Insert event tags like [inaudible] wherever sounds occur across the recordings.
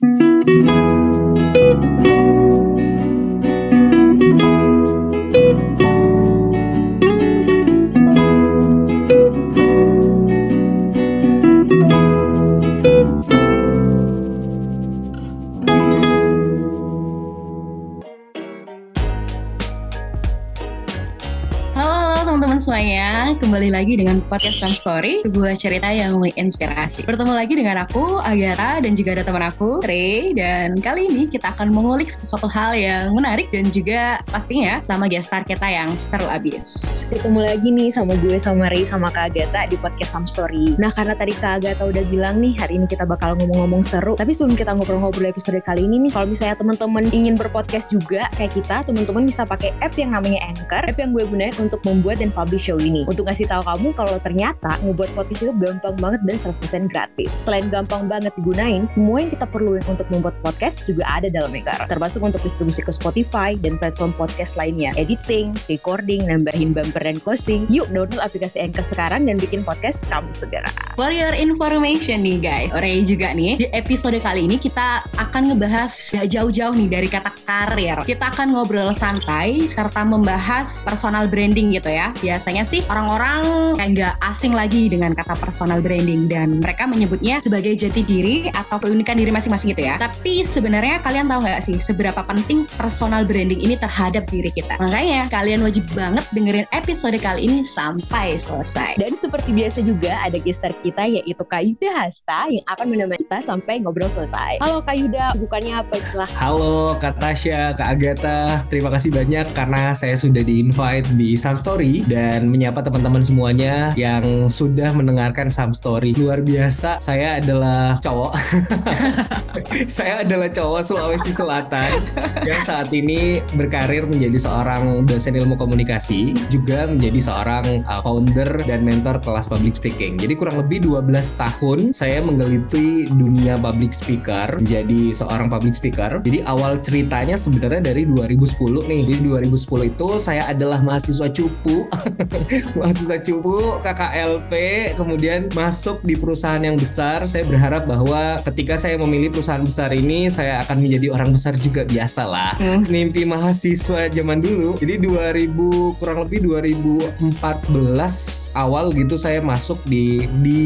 kembali lagi dengan podcast Some Story, sebuah cerita yang menginspirasi. Bertemu lagi dengan aku, Agatha, dan juga ada teman aku, Ray. Dan kali ini kita akan mengulik sesuatu hal yang menarik dan juga pastinya sama guest star kita yang seru abis. Ketemu lagi nih sama gue, sama Ray, sama Kak Agatha di podcast Some Story. Nah, karena tadi Kak Agatha udah bilang nih, hari ini kita bakal ngomong-ngomong seru. Tapi sebelum kita ngobrol-ngobrol episode kali ini nih, kalau misalnya teman-teman ingin berpodcast juga kayak kita, teman-teman bisa pakai app yang namanya Anchor, app yang gue gunain untuk membuat dan publish show ini. Untuk ngasih tahu kamu kalau ternyata ngebuat podcast itu gampang banget dan 100% gratis. Selain gampang banget digunain, semua yang kita perluin untuk membuat podcast juga ada dalam Anchor. Termasuk untuk distribusi ke Spotify dan platform podcast lainnya. Editing, recording, nambahin bumper dan closing. Yuk download aplikasi Anchor sekarang dan bikin podcast kamu segera. For your information nih guys, Ray juga nih, di episode kali ini kita akan ngebahas gak jauh-jauh nih dari kata karir. Kita akan ngobrol santai serta membahas personal branding gitu ya. Biasanya sih orang-orang kayak nggak asing lagi dengan kata personal branding dan mereka menyebutnya sebagai jati diri atau keunikan diri masing-masing gitu ya. Tapi sebenarnya kalian tahu nggak sih seberapa penting personal branding ini terhadap diri kita? Makanya kalian wajib banget dengerin episode kali ini sampai selesai. Dan seperti biasa juga ada gestar kita yaitu Kayuda Hasta yang akan menemani kita sampai ngobrol selesai. Halo Kayuda, bukannya apa istilah? Halo Kak Tasya, Kak Agatha, terima kasih banyak karena saya sudah di-invite di Some Story dan menyapa teman-teman semua semuanya yang sudah mendengarkan Sam Story. Luar biasa, saya adalah cowok. [laughs] saya adalah cowok Sulawesi Selatan yang saat ini berkarir menjadi seorang dosen ilmu komunikasi, juga menjadi seorang uh, founder dan mentor kelas public speaking. Jadi kurang lebih 12 tahun saya menggeluti dunia public speaker, menjadi seorang public speaker. Jadi awal ceritanya sebenarnya dari 2010 nih. Jadi 2010 itu saya adalah mahasiswa cupu. [laughs] mahasiswa cupu Bu KKLP kemudian masuk di perusahaan yang besar. Saya berharap bahwa ketika saya memilih perusahaan besar ini saya akan menjadi orang besar juga biasa lah hmm. mimpi mahasiswa zaman dulu. Jadi 2000 kurang lebih 2014 awal gitu saya masuk di di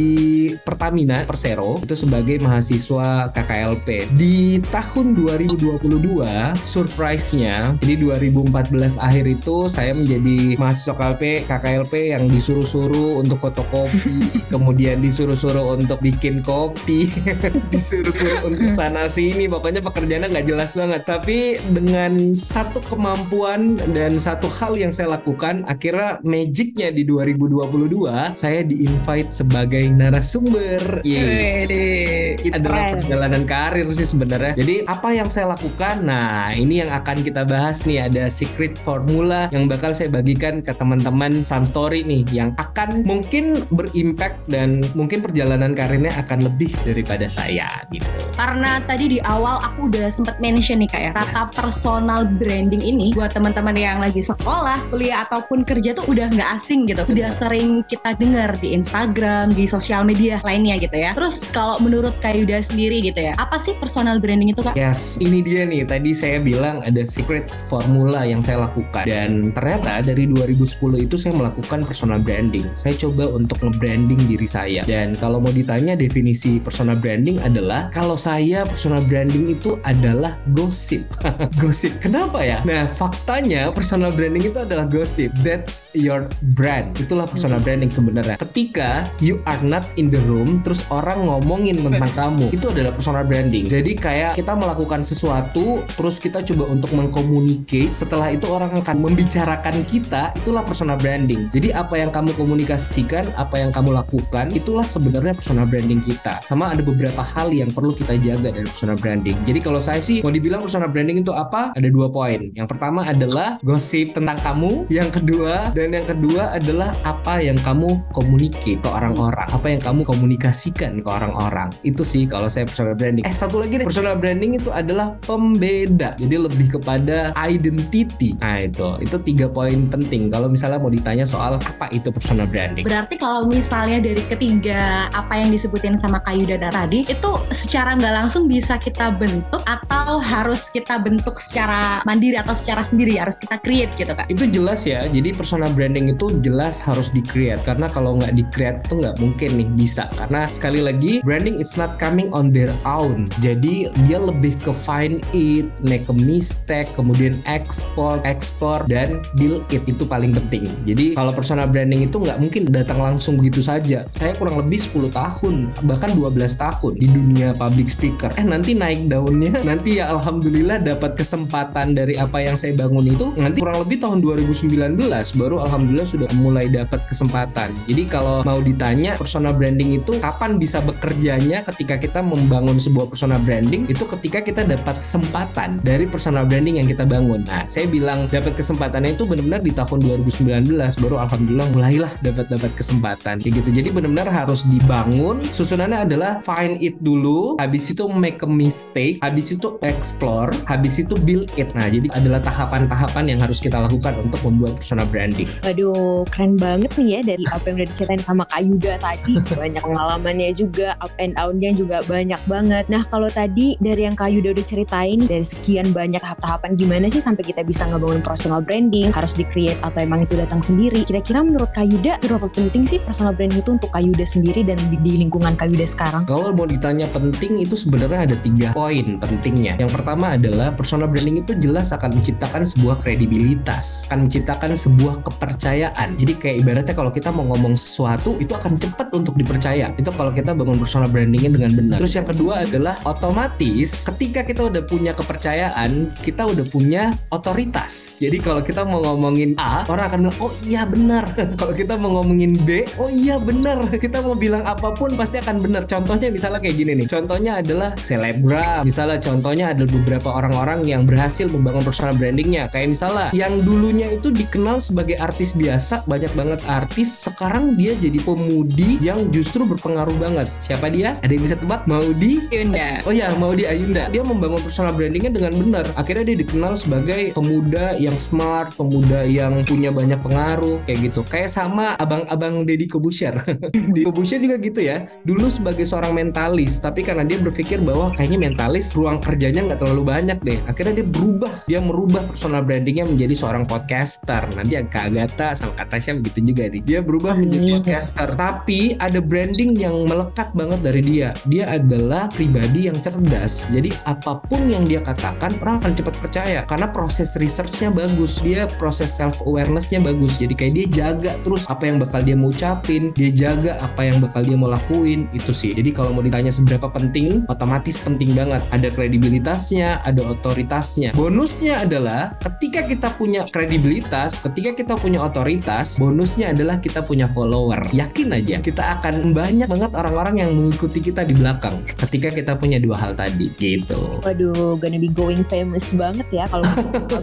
Pertamina Persero. Itu sebagai mahasiswa KKLP di tahun 2022 surprise-nya jadi 2014 akhir itu saya menjadi mahasiswa KKLP KKLP yang disuruh disuruh-suruh untuk fotokopi, [laughs] kemudian disuruh-suruh untuk bikin kopi, [laughs] disuruh-suruh untuk sana sini, pokoknya pekerjaannya nggak jelas banget. Tapi dengan satu kemampuan dan satu hal yang saya lakukan, akhirnya magicnya di 2022 saya di-invite sebagai narasumber. Yeah. Itu adalah perjalanan karir sih sebenarnya. Jadi apa yang saya lakukan? Nah, ini yang akan kita bahas nih ada secret formula yang bakal saya bagikan ke teman-teman Sam Story nih yang akan mungkin berimpact dan mungkin perjalanan karirnya akan lebih daripada saya gitu. Karena tadi di awal aku udah sempat mention nih kayak ya, kata yes. personal branding ini buat teman-teman yang lagi sekolah, kuliah ataupun kerja tuh udah nggak asing gitu. Udah sering kita dengar di Instagram, di sosial media lainnya gitu ya. Terus kalau menurut Kak Yuda sendiri gitu ya, apa sih personal branding itu Kak? Yes, ini dia nih. Tadi saya bilang ada secret formula yang saya lakukan dan ternyata dari 2010 itu saya melakukan personal branding branding. Saya coba untuk nge-branding diri saya. Dan kalau mau ditanya definisi personal branding adalah kalau saya personal branding itu adalah gosip. [laughs] gosip. Kenapa ya? Nah, faktanya personal branding itu adalah gosip. That's your brand. Itulah personal branding sebenarnya. Ketika you are not in the room terus orang ngomongin tentang kamu, itu adalah personal branding. Jadi kayak kita melakukan sesuatu terus kita coba untuk mengkomunicate, setelah itu orang akan membicarakan kita, itulah personal branding. Jadi apa yang kamu komunikasikan apa yang kamu lakukan itulah sebenarnya personal branding kita. Sama ada beberapa hal yang perlu kita jaga dari personal branding. Jadi kalau saya sih mau dibilang personal branding itu apa? Ada dua poin. Yang pertama adalah gosip tentang kamu. Yang kedua dan yang kedua adalah apa yang kamu komunikasi ke orang-orang. Apa yang kamu komunikasikan ke orang-orang. Itu sih kalau saya personal branding. Eh satu lagi nih, personal branding itu adalah pembeda. Jadi lebih kepada identity. Nah itu, itu tiga poin penting. Kalau misalnya mau ditanya soal apa itu personal branding. Berarti kalau misalnya dari ketiga apa yang disebutin sama Kayu Dada tadi, itu secara nggak langsung bisa kita bentuk atau harus kita bentuk secara mandiri atau secara sendiri harus kita create gitu kak? Itu jelas ya. Jadi personal branding itu jelas harus di create karena kalau nggak di create itu nggak mungkin nih bisa karena sekali lagi branding is not coming on their own. Jadi dia lebih ke find it, make a mistake, kemudian export, export dan build it itu paling penting. Jadi kalau personal branding itu nggak mungkin datang langsung begitu saja. Saya kurang lebih 10 tahun bahkan 12 tahun di dunia public speaker. Eh nanti naik daunnya, [laughs] nanti ya alhamdulillah dapat kesempatan dari apa yang saya bangun itu nanti kurang lebih tahun 2019 baru alhamdulillah sudah mulai dapat kesempatan. Jadi kalau mau ditanya personal branding itu kapan bisa bekerjanya ketika kita membangun sebuah personal branding itu ketika kita dapat kesempatan dari personal branding yang kita bangun. Nah, saya bilang dapat kesempatannya itu benar-benar di tahun 2019 baru alhamdulillah mulailah dapat dapat kesempatan kayak gitu. Jadi benar-benar harus dibangun. Susunannya adalah find it dulu, habis itu make a mistake, habis itu explore, habis itu build it. Nah, jadi adalah tahapan-tahapan yang harus kita lakukan untuk membuat personal branding. Waduh, keren banget nih ya dari apa yang udah diceritain sama Kak Yuda tadi. [laughs] Banyak pengalamannya juga, up and down-nya juga banyak banget. Nah, kalau tadi dari yang Kak Yuda udah ceritain dari sekian banyak tahap-tahapan gimana sih sampai kita bisa ngebangun personal branding, harus di-create atau emang itu datang sendiri. Kira-kira menurut Kak Yuda, berapa penting sih personal branding itu untuk Kak Yuda sendiri dan di, di lingkungan Kak Yuda sekarang? Kalau mau ditanya penting itu sebenarnya ada tiga poin pentingnya. Yang pertama adalah personal branding itu jelas akan menciptakan sebuah kredibilitas, akan menciptakan sebuah kepercayaan. Jadi kayak ibaratnya kalau kita mau ngomong sesuatu itu akan cepat untuk dipercaya. Itu kalau kita bangun personal brandingnya dengan benar. Terus yang kedua adalah otomatis ketika kita udah punya kepercayaan, kita udah punya otoritas. Jadi kalau kita mau ngomongin A, orang akan bilang, oh iya benar. [laughs] kalau kita mau ngomongin B, oh iya benar. Kita mau bilang apa pun pasti akan benar. Contohnya misalnya kayak gini nih. Contohnya adalah selebgram. Misalnya contohnya ada beberapa orang-orang yang berhasil membangun personal brandingnya. Kayak misalnya yang dulunya itu dikenal sebagai artis biasa, banyak banget artis. Sekarang dia jadi pemudi yang justru berpengaruh banget. Siapa dia? Ada yang bisa tebak? Maudi? Yunda. Oh ya, Maudi Ayunda. Dia membangun personal brandingnya dengan benar. Akhirnya dia dikenal sebagai pemuda yang smart, pemuda yang punya banyak pengaruh, kayak gitu. Kayak sama abang-abang Deddy Kobusher. [laughs] Di Kobusher juga gitu ya. Dulu sebagai seorang mentalis, tapi karena dia berpikir bahwa kayaknya mentalis ruang kerjanya nggak terlalu banyak deh. Akhirnya dia berubah. Dia merubah personal brandingnya menjadi seorang podcaster. Nanti Kak Agatha sama Kak Tasya begitu juga nih. Dia berubah menjadi podcaster. Tapi ada branding yang melekat banget dari dia. Dia adalah pribadi yang cerdas. Jadi apa pun yang dia katakan orang akan cepat percaya karena proses researchnya bagus. Dia proses self awarenessnya bagus. Jadi kayak dia jaga terus apa yang bakal dia mau ucapin, dia jaga apa yang bakal dia mau lakuin itu sih. Jadi kalau mau ditanya seberapa penting, otomatis penting banget. Ada kredibilitasnya, ada otoritasnya. Bonusnya adalah ketika kita punya kredibilitas, ketika kita punya otoritas, bonusnya adalah kita punya follower. Yakin aja kita akan banyak banget orang-orang yang mengikuti kita di belakang ketika kita punya dua hal tadi gitu. Waduh, gonna be going famous banget ya kalau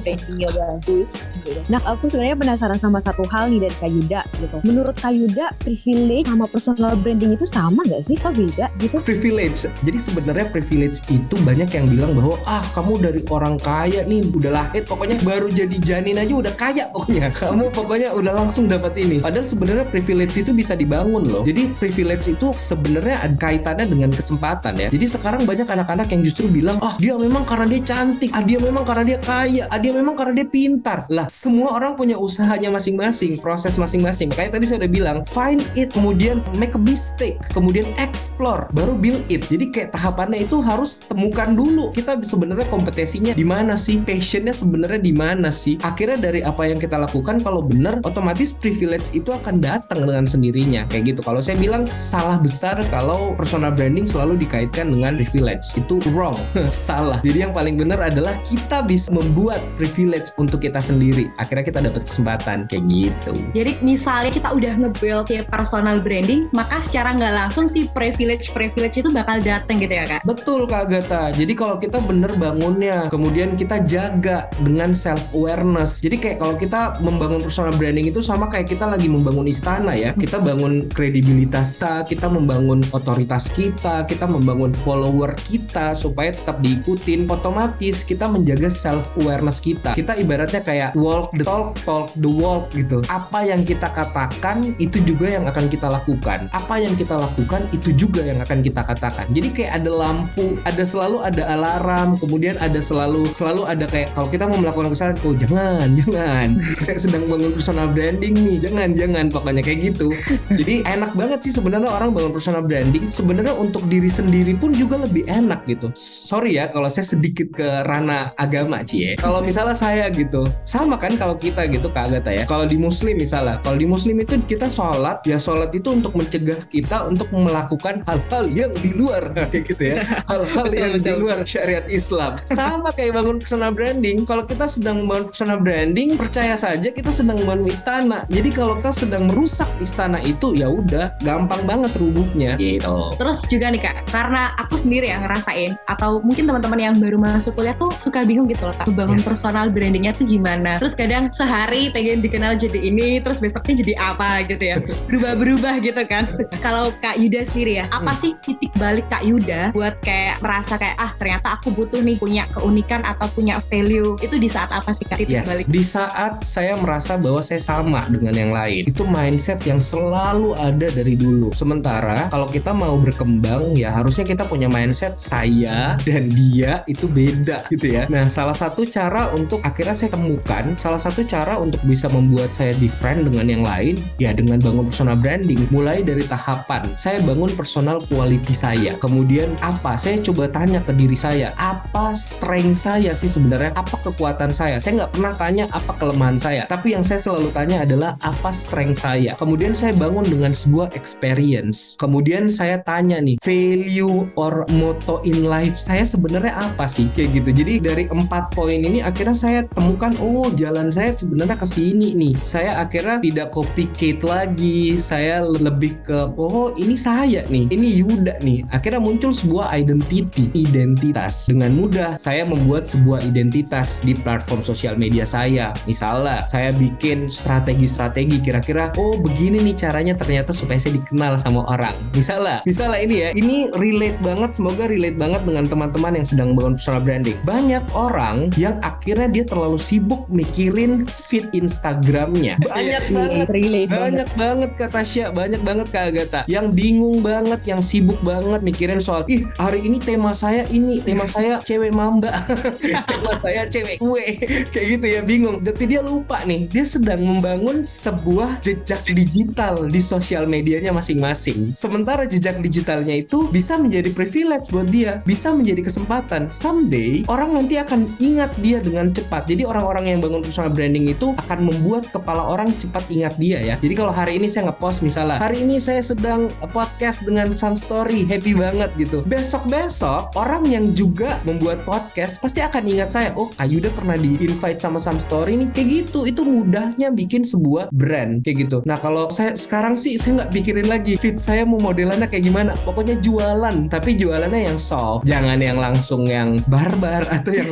bagus. Gitu. Nah, aku sebenarnya penasaran sama satu hal nih dari Kak Yuda gitu. Menurut Kak Yuda, privilege sama personal branding itu sama gak sih? Kok beda gitu? Privilege. Jadi sebenarnya privilege itu banyak yang bilang bahwa ah kamu dari orang kaya nih udah lahir pokoknya baru jadi janin aja udah kaya pokoknya. [laughs] Kamu pokoknya udah langsung dapat ini. Padahal sebenarnya privilege itu bisa dibangun loh. Jadi privilege itu sebenarnya kaitannya dengan kesempatan ya. Jadi sekarang banyak anak-anak yang justru bilang, "Ah, dia memang karena dia cantik, ah dia memang karena dia kaya, ah dia memang karena dia pintar." Lah, semua orang punya usahanya masing-masing, proses masing-masing. Makanya tadi saya udah bilang, find it, kemudian make a mistake, kemudian explore, baru build it. Jadi kayak tahapannya itu harus temukan dulu kita sebenarnya kompetensinya di mana sih, passionnya sebenarnya di mana sih. Akhirnya dari apa yang kita lakukan kalau benar, otomatis privilege itu akan datang dengan sendirinya. Kayak gitu. Kalau saya bilang salah besar kalau personal branding selalu dikaitkan dengan privilege. Itu wrong, [laughs] salah. Jadi yang paling benar adalah kita bisa membuat privilege untuk kita sendiri. Akhirnya kita dapat kesempatan kayak gitu. Jadi misalnya kita udah nge-build si personal branding, maka secara nggak langsung si privilege-privilege itu bakal datang gitu ya kak? Betul Kak Agatha. Jadi kalau kita bener bangunnya kemudian kita jaga dengan self awareness jadi kayak kalau kita membangun personal branding itu sama kayak kita lagi membangun istana ya. Kita bangun kredibilitas kita kita membangun otoritas kita kita membangun follower kita supaya tetap diikutin. Otomatis kita menjaga self awareness kita. Kita ibaratnya kayak walk the talk talk the walk gitu. Apa yang kita katakan itu juga yang akan kita lakukan. Apa yang kita lakukan itu juga yang akan kita katakan. Jadi kayak ada lampu ada selalu ada alarm kemudian ada selalu selalu ada kayak kalau kita mau melakukan kesalahan oh jangan [laughs] jangan. Saya sedang bangun personal branding nih jangan jangan. Pokoknya kayak gitu. Jadi enak banget sih sebenarnya orang bangun personal branding. Sebenarnya untuk diri sendiri pun juga lebih enak gitu. Sorry ya kalau saya sedikit ke ranah agama cie. Kalau misalnya saya gitu sama kan kalau kita gitu Kak Agatha ya. Kalau di muslim misalnya kalau di muslim itu kita sholat ya sholat itu untuk mencegah kita untuk melakukan hal-hal yang di luar. [laughs] Kayak gitu ya. [laughs] Hal-hal yang di luar syariat Islam. Sama kayak bangun personal branding. Kalau kita sedang bangun personal branding percaya saja kita sedang bangun istana. Jadi kalau kita sedang merusak istana itu ya udah gampang banget rubuhnya. Gitu. Terus juga nih kak, karena aku sendiri yang ngerasain atau mungkin teman-teman yang baru masuk kuliah tuh suka bingung gitu loh kak, bangun Yes. personal brandingnya tuh gimana. Terus kadang sehari pengen dikenal jadi ini, terus besoknya jadi apa gitu ya, berubah-berubah gitu kan. Kalau kak Yuda sendiri ya, apa Hmm. sih titik balik kak Yuda buat kayak merasa kayak ah ternyata aku butuh nih punya keunikan atau punya value itu di saat apa sih kak titik Yes, balik? di saat saya merasa bahwa saya sama dengan yang lain, itu mindset yang selalu ada dari dulu. Sementara kalau kita mau berkembang, ya harusnya kita punya mindset saya dan dia itu beda gitu ya. Nah, salah satu cara untuk akhirnya saya temukan, salah satu cara untuk bisa membuat saya different dengan yang lain, ya dengan bangun personal branding. Mulai dari tahapan, saya bangun personal quality saya. Kemudian apa? Saya coba tanya ke diri saya, apa strength saya sih sebenarnya? Apa kekuatan saya? Saya nggak pernah tanya apa kelemahan saya, tapi yang saya selalu tanya adalah apa strength saya. Kemudian saya bangun dengan sebuah experience. Kemudian saya tanya nih, value or motto in life saya sebenarnya apa sih? Kayak gitu. Jadi dari empat poin ini akhirnya saya temukan, oh jalan saya sebenarnya ke sini nih. Saya akhirnya tidak copycat lagi. Saya lebih ke, oh ini saya nih, ini Yuda nih. Akhirnya muncul sebuah identity, identitas. Dengan mudah saya membuat sebuah identitas di platform sosial media saya. Misalnya saya bikin strategi-strategi kira-kira, oh begini nih caranya ternyata supaya saya dikenal sama orang. Misalnya, misalnya ini ya, ini relate banget, semoga relate banget dengan teman-teman yang sedang bangun personal branding. Banyak orang yang akhirnya dia terlalu sibuk mikirin feed Instagramnya. Banyak banget relate banget banyak banget kata Tasya, banyak banget Kak Agatha yang bingung banget, yang sibuk banget mikirin soal ih hari ini tema saya ini, tema saya cewek mamba, [laughs] tema saya cewek kue, [laughs] kayak gitu ya bingung. Tapi dia lupa nih, dia sedang membangun sebuah jejak digital di sosial medianya masing-masing. Sementara jejak digitalnya itu bisa menjadi privilege buat dia, bisa menjadi kesempatan. Someday orang nanti akan ingat dia dengan cepat. Jadi orang-orang yang bangun personal branding itu akan membuat kepala orang cepat ingat dia ya. Jadi kalau hari ini saya ngepost misalnya, hari ini saya sedang podcast dengan Sun Story, happy banget gitu. Besok-besok orang yang juga membuat podcast pasti akan ingat saya. Oh, Ayuda pernah di invite sama Sun Story nih. Kayak gitu. Itu mudahnya bikin sebuah brand kayak gitu. Nah, kalau saya sekarang sih saya nggak pikirin lagi fit saya mau modelannya kayak gimana. Pokoknya jualan, tapi jualannya yang soft. Jangan yang langsung yang barbar [laughs] atau yang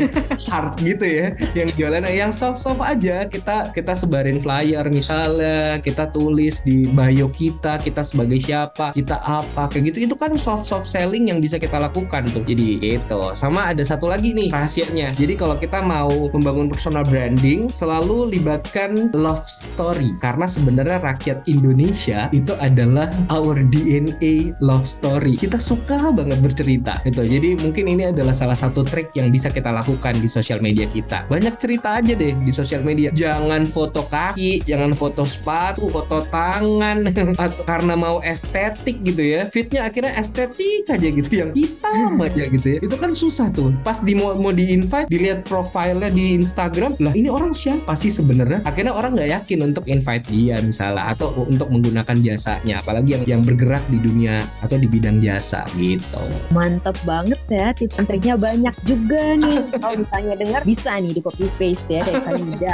hard gitu ya. Yang jualannya yang soft-soft aja. Kita kita sebarin flyer misalnya, kita tulis di bio kita, kita sebagai siapa, kita apa kayak gitu. Itu kan soft-soft selling yang bisa kita lakukan tuh. Jadi gitu. Sama ada satu lagi nih rahasianya. Jadi kalau kita mau membangun personal branding, selalu libatkan love story karena sebenarnya rakyat Indonesia itu adalah our DNA love story. Kita suka banget bercerita gitu. Jadi mungkin ini adalah salah satu trik yang bisa kita lakukan di sosial media kita. Banyak cerita aja deh di sosial media. Jangan foto kaki, jangan foto sepatu, foto tangan [laughs] atau karena mau estetik gitu ya. Fitnya akhirnya estetik aja gitu yang hitam aja gitu ya. Itu kan susah tuh. Pas di mau, mau di invite dilihat profilnya di Instagram, lah ini orang siapa sih sebenarnya? Akhirnya orang nggak yakin untuk invite dia misalnya atau untuk menggunakan jasanya, apalagi yang yang bergerak di dunia atau di bidang jasa gitu. Mantep banget ya tips and triknya banyak juga nih. Kalau misalnya dengar bisa nih di copy paste ya dari Kak Yuda.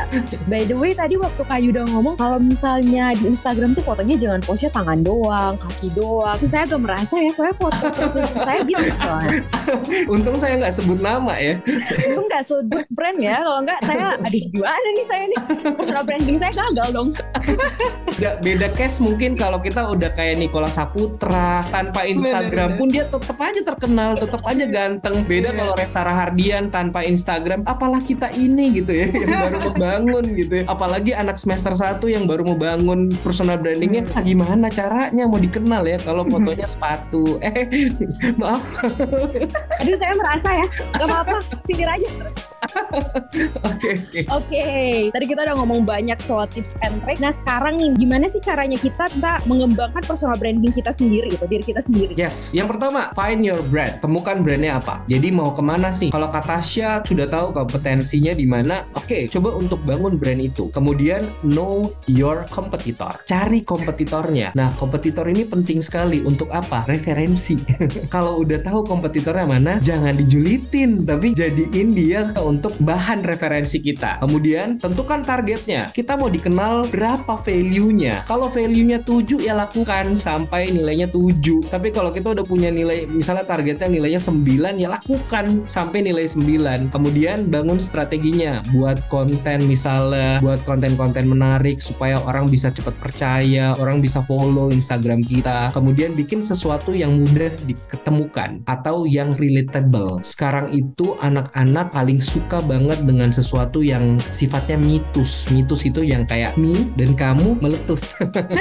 By the way tadi waktu Kak Yuda ngomong kalau misalnya di Instagram tuh fotonya jangan postnya tangan doang, kaki doang. Terus saya agak merasa ya soalnya foto saya gitu soalnya. [laughs] Untung saya nggak sebut nama ya. Lu nggak sebut brand ya. Kalau nggak saya aduh gimana nih saya nih. Personal branding saya gagal dong. Beda, beda case mungkin kalau kita udah kayak Nikola Saputra tanpa Instagram pun dia tetap aja terkenal, tetap aja ganteng. Beda Iya. kalau Reza Rahardian tanpa Instagram, apalah kita ini gitu ya yang baru [laughs] membangun gitu ya. Apalagi anak semester 1 yang baru mau bangun personal brandingnya, ah, gimana caranya mau dikenal ya kalau fotonya sepatu. [laughs] Eh, maaf. [laughs] Aduh saya merasa ya. Gak apa-apa. Sindir aja terus. [laughs] Oke, oke. Oke, tadi kita udah ngomong banyak soal tips and trick. Nah sekarang nih, gimana sih caranya kita bisa mengembangkan personal branding kita sendiri gitu, diri kita sendiri? Yes, yang pertama find your brand. Temukan brandnya apa. Jadi mau ke mana sih? Kalau kata Tasya sudah tahu kompetensinya di mana. Oke, coba untuk bangun brand itu. Kemudian know your competitor. Cari kompetitornya. Nah, kompetitor ini penting sekali untuk apa? Referensi. [laughs] Kalau udah tahu kompetitornya mana, jangan dijulitin, tapi jadiin dia untuk bahan referensi kita. Kemudian tentukan targetnya. Kita mau dikenal berapa value-nya. Kalau value-nya 7 ya lakukan sampai nilainya 7. Tapi kalau kita udah punya nilai misalnya targetnya nilainya 9 ya lakukan sampai nilai 9. Kemudian bangun strateginya buat konten misalnya buat konten-konten menarik supaya orang bisa cepat percaya, orang bisa follow Instagram kita. Kemudian bikin sesuatu yang mudah diketemukan atau yang relatable. Sekarang itu anak-anak paling suka banget dengan sesuatu yang sifatnya mitus. Mitus itu yang kayak mie dan kamu meletus.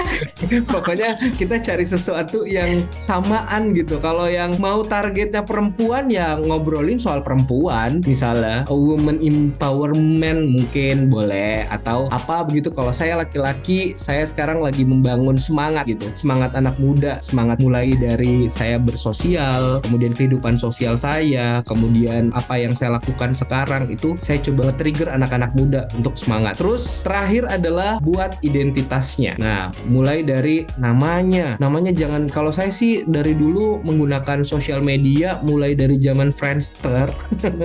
[laughs] Pokoknya kita cari sesuatu yang samaan gitu. Kalau yang mau targetnya perempuan ya ngobrolin soal perempuan, misalnya woman empowerment mungkin boleh atau apa begitu. Kalau saya laki-laki, saya sekarang lagi membangun semangat gitu. Semangat anak muda, semangat mulai dari saya bersosial, kemudian kehidupan sosial saya, kemudian apa yang saya lakukan sekarang itu saya coba trigger anak-anak muda untuk semangat. Terus terakhir adalah buat identitasnya. Nah, mulai dari namanya. Namanya jangan kalau saya sih dari dulu menggunakan sosial media mulai dari zaman Friendster.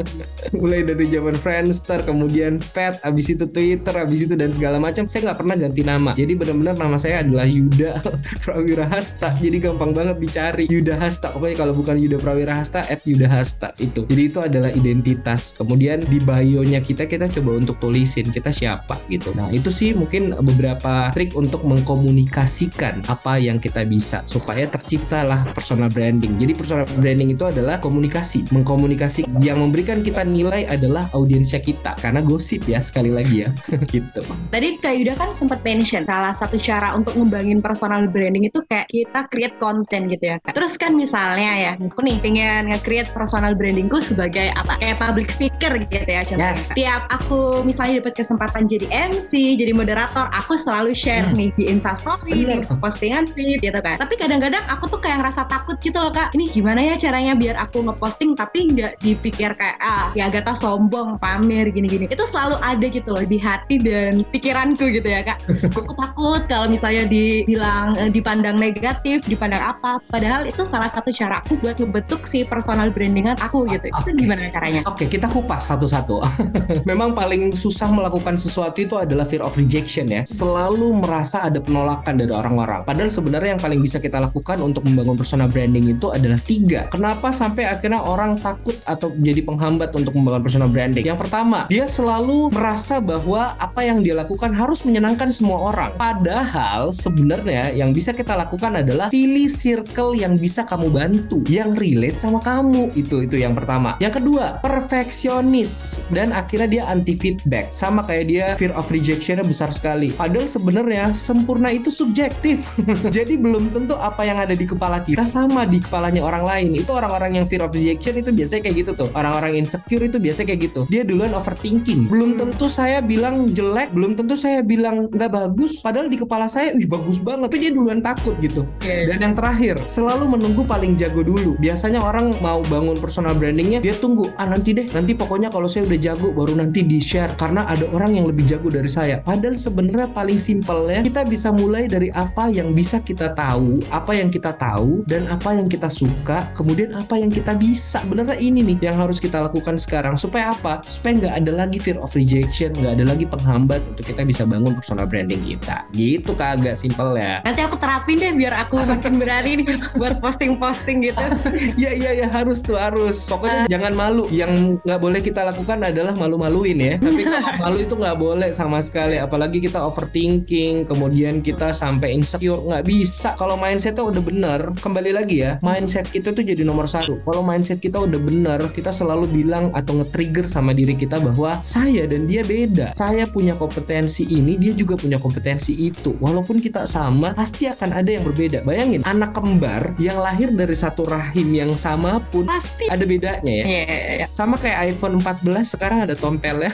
[laughs] mulai dari zaman Friendster, kemudian Pet, abis itu Twitter, abis itu dan segala macam. Saya nggak pernah ganti nama. Jadi benar-benar nama saya adalah Yuda [laughs] Prawira Hasta. Jadi gampang banget dicari Yuda Hasta. Pokoknya kalau bukan Yuda Prawira Hasta, at Yuda Hasta itu. Jadi itu adalah identitas. Kemudian di bio-nya kita kita coba untuk tulisin kita siapa gitu. Nah itu sih mungkin beberapa trik untuk mengkomunikasikan apa yang kita bisa supaya terciptalah personal branding. Jadi personal branding itu adalah komunikasi, mengkomunikasi yang memberikan kita nilai adalah audiensnya kita. Karena gosip ya sekali lagi ya [laughs] gitu. Tadi Kak Yuda kan sempat mention salah satu cara untuk ngembangin personal branding itu kayak kita create konten gitu ya Kak. Terus kan misalnya ya, aku nih pengen nge-create personal brandingku sebagai apa? Kayak public speaker gitu ya contohnya. Yes. Tiap aku misalnya dapat kesempatan jadi MC, jadi moderator, aku selalu share Hmm. nih di Instastory, di postingan feed gitu kan. Tapi kadang-kadang aku tuh kayak ngerasa takut gitu loh Kak. Ini gimana ya caranya biar aku ngeposting tapi nggak dipikir kayak ah ya Agatha sombong, pamer gini-gini. Itu selalu ada gitu loh di hati dan pikiranku gitu ya Kak. Aku takut kalau misalnya dibilang eh, dipandang negatif, dipandang apa. Padahal itu salah satu cara aku buat ngebentuk si personal brandingan aku gitu. Itu Oke. gimana caranya? Oke, kita kupas satu-satu. [laughs] Memang paling susah melakukan sesuatu itu adalah fear of rejection ya. Selalu merasa ada penolakan dari orang-orang. Padahal sebenarnya yang paling bisa kita lakukan untuk membangun personal branding itu adalah tiga. Kenapa sampai akhirnya orang takut atau menjadi penghambat untuk membangun personal branding? Yang pertama, dia selalu merasa bahwa apa yang dia lakukan harus menyenangkan semua orang. Padahal sebenarnya yang bisa kita lakukan adalah pilih circle yang bisa kamu bantu, yang relate sama kamu. Itu itu yang pertama. Yang kedua, perfeksionis dan akhirnya dia anti feedback. Sama kayak dia fear of rejectionnya besar sekali. Padahal sebenarnya sempurna itu subjektif. [laughs] Jadi belum tentu apa yang ada di kepala kita sama di kepalanya orang lain. Itu orang-orang yang fear of rejection itu biasanya kayak gitu tuh. Orang-orang insecure itu biasanya kayak gitu. Dia duluan overthinking. Belum tentu saya bilang jelek, belum tentu saya bilang nggak bagus. Padahal di kepala saya, wih bagus banget. Tapi dia duluan takut gitu. Dan yang terakhir, selalu menunggu paling jago dulu. Biasanya orang mau bangun personal brandingnya, dia tunggu, ah nanti deh, nanti pokoknya kalau saya udah jago baru nanti di share karena ada orang yang lebih jago dari saya padahal sebenarnya paling simpel ya kita bisa mulai dari apa yang bisa kita tahu apa yang kita tahu dan apa yang kita suka kemudian apa yang kita bisa benernya ini nih yang harus kita lakukan sekarang supaya apa supaya nggak ada lagi fear of rejection nggak ada lagi penghambat untuk kita bisa bangun personal branding kita. Gitu kagak simpel ya Nanti aku terapin deh biar aku makin berani nih buat posting-posting gitu. [laughs] ya ya ya harus tuh harus. Pokoknya jangan malu. Yang nggak boleh kita lakukan adalah malu-maluin ya. Tapi [laughs] kalau malu itu nggak boleh sama sekali. Apalagi kita overthinking kemudian kita sampai insecure. Nggak bisa. Kalau mindsetnya udah bener kembali lagi ya mindset kita tuh jadi nomor satu. Kalau mindset kita udah bener kita selalu bilang atau nge-trigger sama diri kita bahwa saya dan dia beda. Saya punya kompetensi ini dia juga punya kompetensi itu. Walaupun kita sama pasti akan ada yang berbeda. Bayangin anak kembar yang lahir dari satu rahim yang sama pun pasti ada bedanya ya. Iya, iya, iya. sama kayak iPhone 14 sekarang ada tompel ya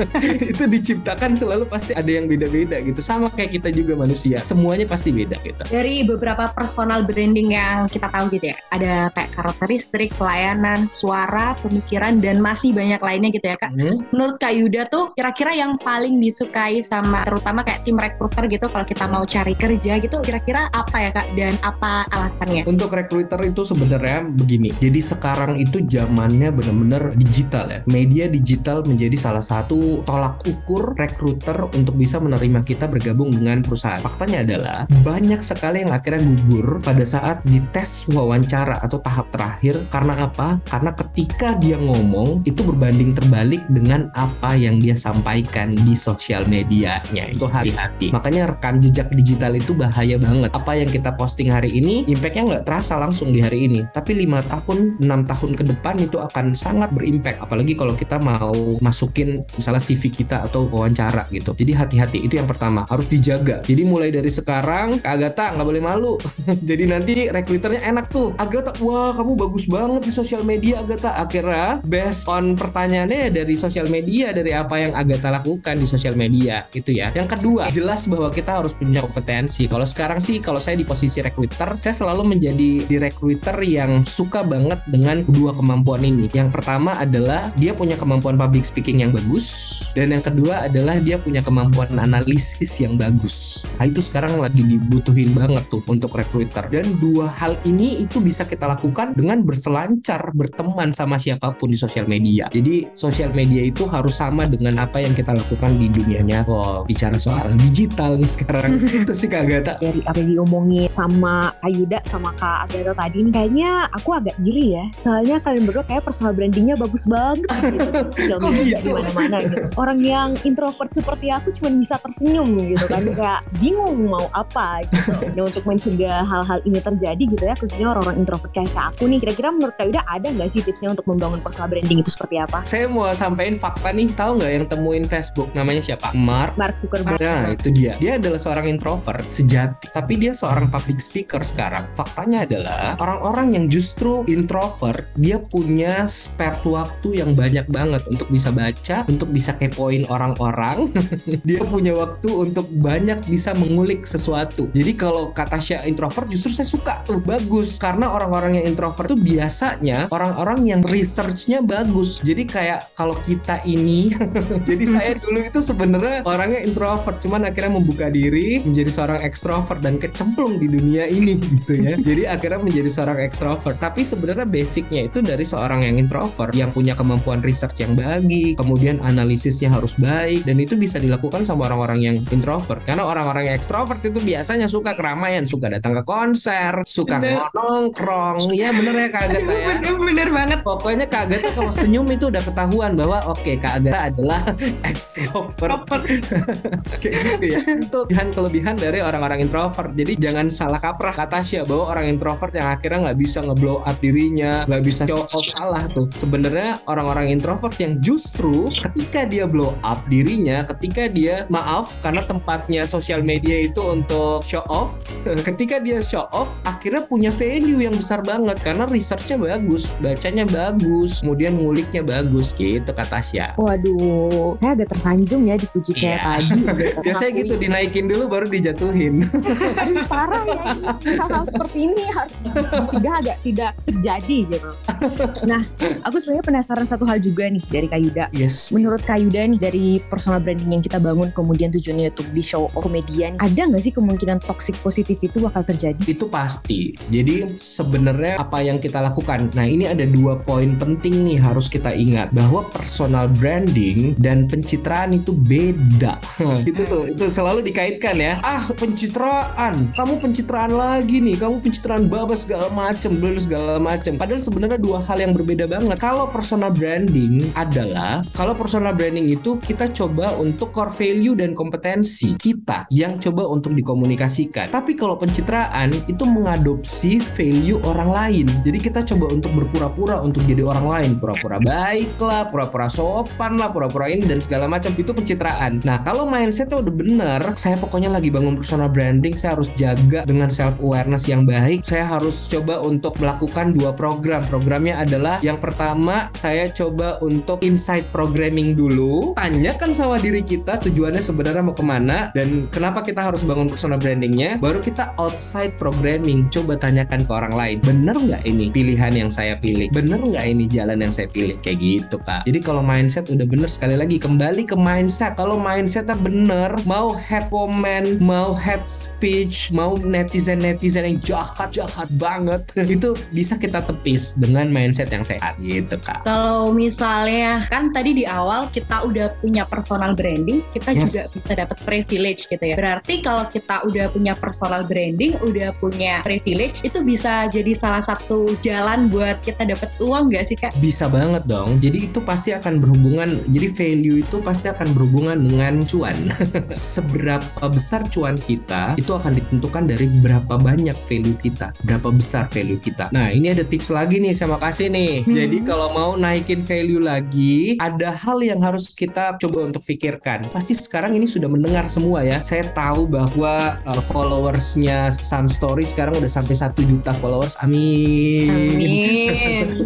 [laughs] itu diciptakan selalu pasti ada yang beda-beda gitu. Sama kayak kita juga manusia. Semuanya pasti beda gitu Dari beberapa personal branding yang kita tahu gitu ya, ada kayak karakteristik, pelayanan, suara, pemikiran, dan masih banyak lainnya gitu ya kak. Hmm. Menurut Kak Yuda tuh kira-kira yang paling disukai sama terutama kayak tim rekruter gitu kalau kita mau cari kerja gitu kira-kira apa ya kak dan apa alasannya? Untuk recruiter itu sebenarnya begini. Jadi sekarang itu zamannya benar-benar digital ya. Media digital menjadi salah satu tolak ukur recruiter untuk bisa menerima kita bergabung dengan perusahaan. Faktanya adalah banyak sekali yang akhirnya gugur pada saat di tes wawancara atau tahap terakhir karena apa? Karena ketika dia ngomong itu berbanding terbalik dengan apa yang dia sampaikan di sosial medianya. Itu hati-hati. Makanya rekam jejak digital itu bahaya banget. Apa yang kita posting hari ini impactnya nggak terasa langsung di hari ini. Tapi lima tahun, enam tahun ke depan itu akan sangat berimpact. Apalagi kalau kita mau masukin misalnya CV kita atau wawancara gitu. Jadi hati-hati. Itu yang pertama harus dijaga. Jadi mulai dari sekarang, Kak Agatha nggak boleh malu. [laughs] Jadi nanti rekruternya enak tuh. Agatha, wah kamu bagus banget di sosial media Agatha. Akhirnya based on pertanyaannya dari sosial media dari apa yang Agatha lakukan di sosial media gitu ya. Yang kedua, jelas bahwa kita harus punya kompetensi. Kalau sekarang sih kalau saya di posisi recruiter, saya selalu menjadi di recruiter yang suka banget dengan kedua kemampuan ini. Yang pertama adalah dia punya kemampuan public speaking yang bagus dan yang kedua adalah dia punya kemampuan analisis yang bagus. Nah, itu sekarang lagi dibutuhin banget tuh untuk recruiter. Dan dua hal ini itu bisa kita lakukan dengan berselancar, berteman sama siapa pun di sosial media. Jadi sosial media itu harus sama dengan apa yang kita lakukan di dunia nyata. Oh, bicara soal digital nih sekarang. itu sih Kak Agatha. dari apa yang diomongin sama Kak Yuda sama Kak Agatha tadi nih kayaknya aku agak iri ya soalnya kalian berdua kayak personal brandingnya bagus banget gitu [laughs] Kok media gitu? di mana-mana gitu orang yang introvert seperti aku cuma bisa tersenyum gitu kan kayak bingung mau apa gitu nah untuk mencegah hal-hal ini terjadi gitu ya khususnya orang-orang introvert kayak saya aku nih kira-kira menurut Kak Yuda ada nggak sih tipsnya untuk membangun personal branding itu seperti apa Saya mau sampaikan fakta nih, tahu nggak yang temuin Facebook namanya siapa? Mark Mark Zuckerberg Nah itu dia. Dia adalah seorang introvert sejati. Tapi dia seorang public speaker sekarang. Faktanya adalah Orang-orang yang justru introvert Dia punya spare waktu yang banyak banget Untuk bisa baca Untuk bisa kepoin orang-orang. [laughs] Dia punya waktu untuk banyak bisa mengulik sesuatu. Jadi kalau kata Syah introvert Justru saya suka. Tuh Bagus. Karena orang-orang yang introvert tuh biasanya Orang-orang yang researchnya bagus. Jadi kayak kalau kita ini [laughs] Jadi saya dulu itu sebenarnya orangnya introvert, cuman akhirnya membuka diri menjadi seorang ekstrovert dan kecemplung di dunia ini gitu ya. [laughs] Jadi akhirnya menjadi seorang ekstrovert. Tapi sebenarnya basicnya itu dari seorang yang introvert yang punya kemampuan research yang baik, kemudian analisisnya harus baik dan itu bisa dilakukan sama orang-orang yang introvert. Karena orang-orang yang ekstrovert itu biasanya suka keramaian, suka datang ke konser, suka Bener. nongkrong. Ya bener ya Kak Agatha ya. Bener-bener banget. Pokoknya Kak Agatha kalau senyum itu udah ketahuan bahwa oke Kak Agatha adalah [laughs] extrovert kayak gitu ya. Itu kelebihan-kelebihan dari orang-orang introvert. Jadi jangan salah kaprah kata Tasya bahwa orang introvert yang akhirnya nggak bisa ngeblow up dirinya, nggak bisa show off salah tuh. Sebenarnya orang-orang introvert yang justru ketika dia blow up dirinya, ketika dia maaf karena tempatnya sosial media itu untuk show off, [laughs] ketika dia show off akhirnya punya value yang besar banget karena researchnya bagus, bacanya bagus, kemudian nguliknya bagus gitu kata Tasya. Waduh, saya agak tersanjung ya dipuji kayak Iya. tadi. [laughs] Biasanya gitu dinaikin dulu baru dijatuhin. Aduh, parah ya hal-hal seperti ini harus dicegah agak tidak terjadi gitu. Nah, aku sebenarnya penasaran satu hal juga nih dari Kak Yuda. yes. Menurut Kak Yuda nih dari personal branding yang kita bangun kemudian tujuannya untuk di show komedian, ada nggak sih kemungkinan toxic positif itu bakal terjadi? Itu pasti. Jadi sebenarnya apa yang kita lakukan. Nah, ini ada dua poin penting nih harus kita ingat bahwa personal branding dan pencitraan itu beda. [laughs] itu tuh, itu selalu dikaitkan ya. Ah, pencitraan. Kamu pencitraan lagi nih. Kamu pencitraan babas segala macem, belum segala macem. Padahal sebenarnya dua hal yang berbeda banget. Kalau personal branding adalah kalau personal branding itu kita coba untuk core value dan kompetensi kita yang coba untuk dikomunikasikan. Tapi kalau pencitraan itu mengadopsi value orang lain. Jadi kita coba untuk berpura-pura untuk jadi orang lain, pura-pura baik lah, pura-pura sopan lah, pura-pura ini dan segala macam itu pencitraan. Nah, kalau mindsetnya udah bener, saya pokoknya lagi bangun personal branding, saya harus jaga dengan self awareness yang baik. Saya harus coba untuk melakukan dua program. Programnya adalah yang pertama saya coba untuk insight programming dulu. Tanyakan sama diri kita tujuannya sebenarnya mau ke mana dan kenapa kita harus bangun personal brandingnya. Baru kita outside programming. Coba tanyakan ke orang lain. Bener nggak ini pilihan yang saya pilih? Bener nggak ini jalan yang saya pilih? Kayak gitu kak. Jadi kalau mindset udah bener sekali lagi kembali ke mindset. Kalau mindsetnya bener, mau head comment, mau head speech, mau netizen netizen yang jahat jahat banget, [laughs] itu bisa kita tepis dengan mindset yang sehat gitu kak. Kalau misalnya kan tadi di awal kita udah punya personal branding, kita Yes. juga bisa dapat privilege gitu ya. Berarti kalau kita udah punya personal branding, udah punya privilege, itu bisa jadi salah satu jalan buat kita dapat uang nggak sih kak? Bisa banget dong. Jadi itu pasti akan berhubungan. Jadi value itu pasti akan berhubungan dengan cuan. [laughs] Seberapa besar cuan kita itu akan ditentukan dari berapa banyak value kita, berapa besar value kita. Nah ini ada tips lagi nih saya mau kasih nih. Hmm. Jadi kalau mau naikin value lagi, ada hal yang harus kita coba untuk pikirkan. Pasti sekarang ini sudah mendengar semua ya. Saya tahu bahwa uh, followersnya Sun Story sekarang udah sampai satu juta followers. Amin. Amin. [laughs]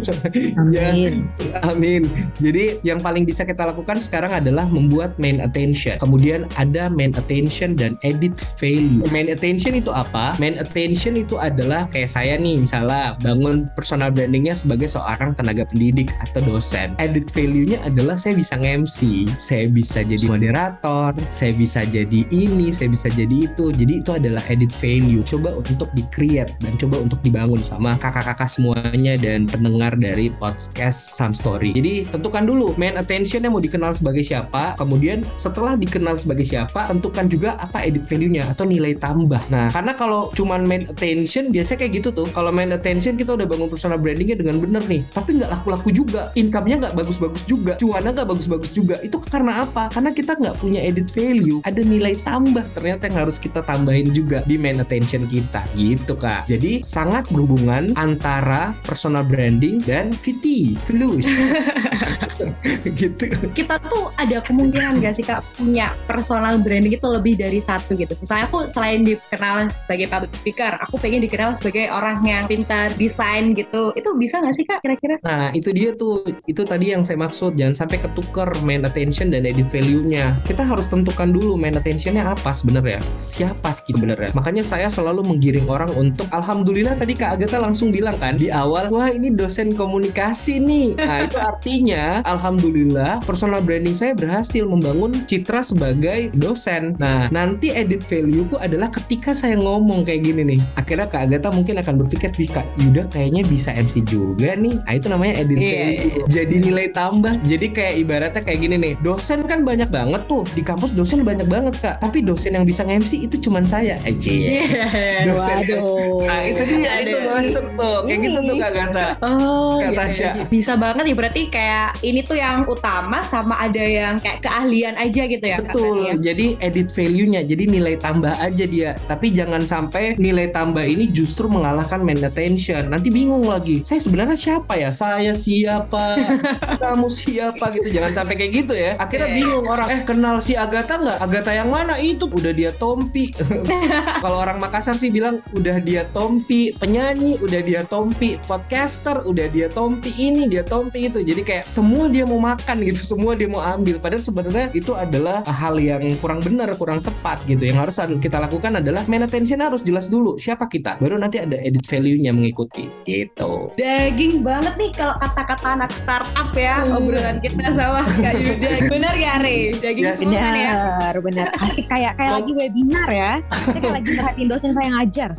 Ya, Amin. Amin. Jadi yang paling bisa kita lakukan sekarang adalah membuat main attention. Kemudian ada main attention dan edit value. Main attention itu apa? Main attention itu adalah kayak saya nih misalnya bangun personal brandingnya sebagai seorang tenaga pendidik atau dosen. Edit value-nya adalah saya bisa nge-MC, saya bisa jadi moderator, saya bisa jadi ini, saya bisa jadi itu. Jadi itu adalah edit value. Coba untuk di-create dan coba untuk dibangun sama kakak-kakak semuanya dan pendengar dari podcast Some Story. Jadi tentukan dulu main attention yang mau dikenal sebagai siapa. Kemudian setelah dikenal sebagai siapa, tentukan juga apa edit value-nya atau nilai tambah. Nah, karena kalau cuman main attention biasanya kayak gitu tuh. Kalau main attention kita udah bangun personal brandingnya dengan bener nih, tapi nggak laku-laku juga, income-nya nggak bagus-bagus juga, cuannya nggak bagus-bagus juga. Itu karena apa? Karena kita nggak punya edit value, ada nilai tambah ternyata yang harus kita tambahin juga di main attention kita, gitu kak. Jadi sangat berhubungan antara personal branding dan VT, Flush. [laughs] gitu. kita tuh ada kemungkinan gak sih kak punya personal branding itu lebih dari satu gitu. Misalnya aku selain dikenal sebagai public speaker, aku pengen dikenal sebagai orang yang pintar desain gitu. Itu bisa gak sih kak kira-kira? Nah itu dia tuh itu tadi yang saya maksud jangan sampai ketuker main attention dan edit value-nya. Kita harus tentukan dulu main attention-nya apa sebenarnya. Siapa sih sebenarnya? Makanya saya selalu menggiring orang untuk Alhamdulillah tadi Kak Agatha langsung bilang kan di awal wah ini dosen komunikasi nih. Nah itu artinya Alhamdulillah personal branding saya berhasil membangun citra sebagai dosen. Nah nanti edit value-ku adalah ketika saya ngomong kayak gini nih. Akhirnya Kak Agatha mungkin akan berpikir di Kak Yuda kayaknya bisa MC juga nih. Nah itu namanya edit Iya, value. Jadi nilai tambah. Jadi kayak ibaratnya kayak gini nih. Dosen kan banyak banget tuh di kampus dosen banyak banget kak. Tapi dosen yang bisa nge-MC itu cuman saya. Aja. Iya. Dosen. Waduh. Nah itu dia Ada. itu masuk tuh. Kayak gitu tuh Kak Gata. Oh, Kak. Tasya. bisa banget ya berarti kayak ini tuh yang utama sama ada yang kayak keahlian aja gitu ya Kak, Betul. ya? Jadi edit value-nya, jadi nilai tambah aja dia. Tapi jangan sampai nilai tambah ini justru mengalahkan main attention. Nanti bingung lagi. Saya sebenarnya siapa ya? Saya siapa? [laughs] Kamu siapa gitu. Jangan sampai kayak gitu ya. Akhirnya bingung orang. Eh kenal si Agatha nggak? Agatha yang mana? Itu udah dia Tompi. [laughs] Kalau orang Makassar sih bilang udah dia Tompi penyanyi, udah dia Tompi podcaster, udah dia tompi ini dia tompi itu jadi kayak semua dia mau makan gitu semua dia mau ambil padahal sebenarnya itu adalah hal yang kurang benar kurang tepat gitu. Yang harus kita lakukan adalah main attention harus jelas dulu siapa kita baru nanti ada edit value-nya mengikuti gitu. Daging banget nih kalau kata-kata anak startup ya hmm. obrolan kita sama Kak Yuda. [laughs] Benar ya Re? Daging yes, ya, benar ya benar. Asik kayak kayak lagi webinar ya. Saya kayak lagi perhatiin dosen saya ngajar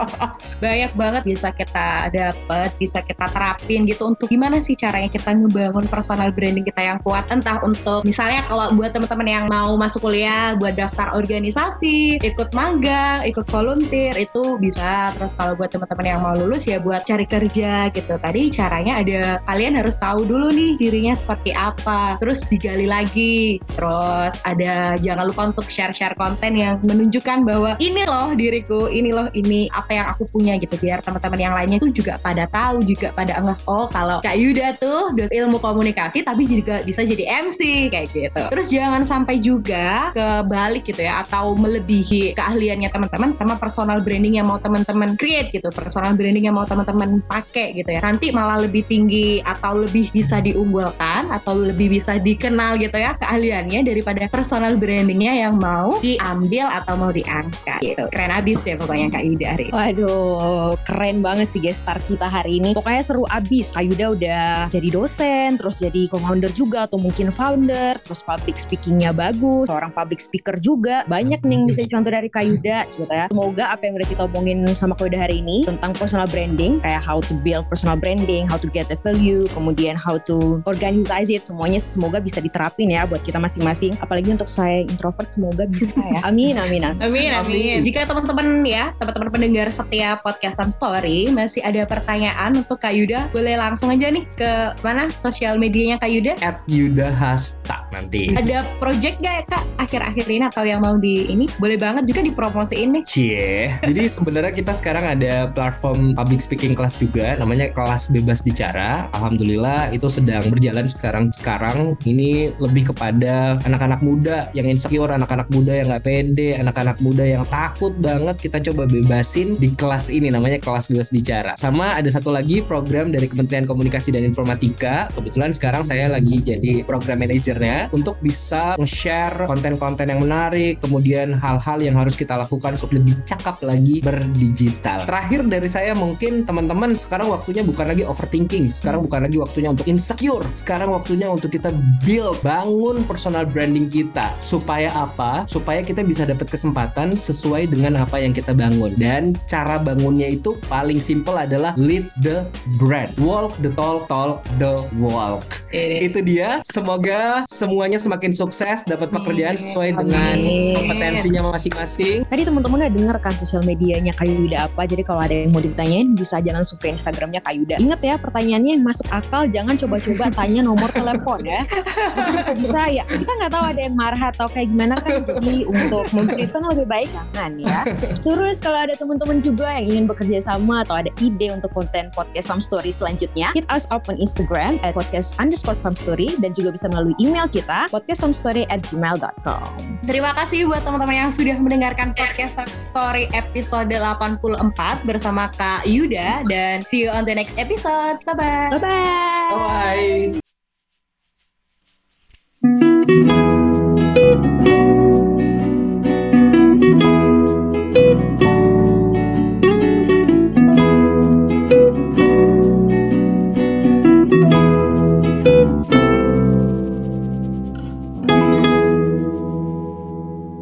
[laughs] banyak banget bisa kita dapat bisa kita terapin gitu. Untuk gimana sih caranya kita ngebangun personal branding kita yang kuat? Entah untuk misalnya kalau buat teman-teman yang mau masuk kuliah buat daftar organisasi ikut magang ikut volunteer itu bisa. Terus kalau buat teman-teman yang mau lulus ya buat cari kerja gitu. Tadi caranya ada kalian harus tahu dulu nih dirinya seperti apa terus digali lagi. Terus ada jangan lupa untuk share-share konten yang menunjukkan bahwa ini loh diriku ini loh ini apa yang aku punya gitu. Biar teman-teman yang lainnya tuh juga pada tahu juga pada enggak oh kalau Kak Yuda tuh dos ilmu komunikasi tapi juga bisa jadi MC kayak gitu. Terus jangan sampai kebalik gitu ya atau melebihi keahliannya teman-teman sama personal branding yang mau teman-teman create gitu personal branding yang mau teman-teman pakai gitu ya nanti malah lebih tinggi atau lebih bisa diunggulkan atau lebih bisa dikenal gitu ya keahliannya daripada personal brandingnya yang mau diambil atau mau diangkat gitu keren abis ya pokoknya Kak Yuda hari ini. Waduh, keren banget sih guest star kita hari ini. Pokoknya seru abis. Kak Yuda udah jadi dosen, terus jadi co-founder juga atau mungkin founder, terus public speakingnya bagus, seorang public speaker juga. Banyak nih yang bisa dicontoh dari Kak Yuda gitu ya. Semoga apa yang udah kita omongin sama Kak Yuda hari ini tentang personal branding, kayak how to build personal branding, how to get the value, kemudian how to organize it, semuanya semoga bisa diterapin ya buat kita masing-masing. Apalagi untuk saya introvert, semoga bisa ya. [laughs] Amin, amin, amin. Amin, amin. Jika teman-teman ya, teman-teman pendengar setiap podcast Sam Story masih ada pertanyaan untuk Kak Yuda, boleh langsung aja nih ke mana sosial medianya Kak Yuda? At Yuda Hasta nanti. Ada project gak ya Kak akhir-akhir ini atau yang mau di ini? Boleh banget juga dipromosiin nih. Cie. Jadi sebenarnya kita sekarang ada platform public speaking class juga, namanya kelas bebas bicara. Alhamdulillah itu sedang berjalan sekarang. Sekarang ini lebih kepada anak-anak muda yang insecure, anak-anak muda yang nggak pede, anak-anak muda yang takut banget kita coba bebasin di kelas ini namanya kelas bebas bicara. Sama ada satu lagi program dari Kementerian Komunikasi dan Informatika. Kebetulan sekarang saya lagi jadi program manajernya untuk bisa nge-share konten-konten yang menarik, kemudian hal-hal yang harus kita lakukan untuk lebih cakap lagi berdigital. Terakhir dari saya mungkin teman-teman sekarang waktunya bukan lagi overthinking, sekarang bukan lagi waktunya untuk insecure. Sekarang waktunya untuk kita build, bangun personal branding kita. Supaya apa? Supaya kita bisa dapat kesempatan sesuai dengan apa yang kita bangun dan cara bangunnya itu paling simple adalah live the brand walk the talk talk the walk itu dia semoga semuanya semakin sukses dapat pekerjaan sesuai dengan kompetensinya masing-masing. Tadi teman-teman udah denger kan sosial medianya Kayuda apa jadi kalau ada yang mau ditanyain bisa jangan langsung ke Instagramnya Kayuda ingat ya pertanyaannya yang masuk akal jangan coba-coba tanya nomor telepon ya. [laughs] Bisa ya. Kita nggak tahu ada yang marah atau kayak gimana kan jadi untuk memberi lebih baik jangan ya. Terus kalau ada teman-teman juga yang ingin bekerja sama atau ada ide untuk konten podcast Some Story selanjutnya, hit us up on Instagram at podcast underscore some story dan juga bisa melalui email kita podcastsomstory at gmail.com. Terima kasih buat teman-teman yang sudah mendengarkan podcast Some Story episode 84 bersama Kak Yuda dan see you on the next episode. Bye-bye. Bye-bye. Bye.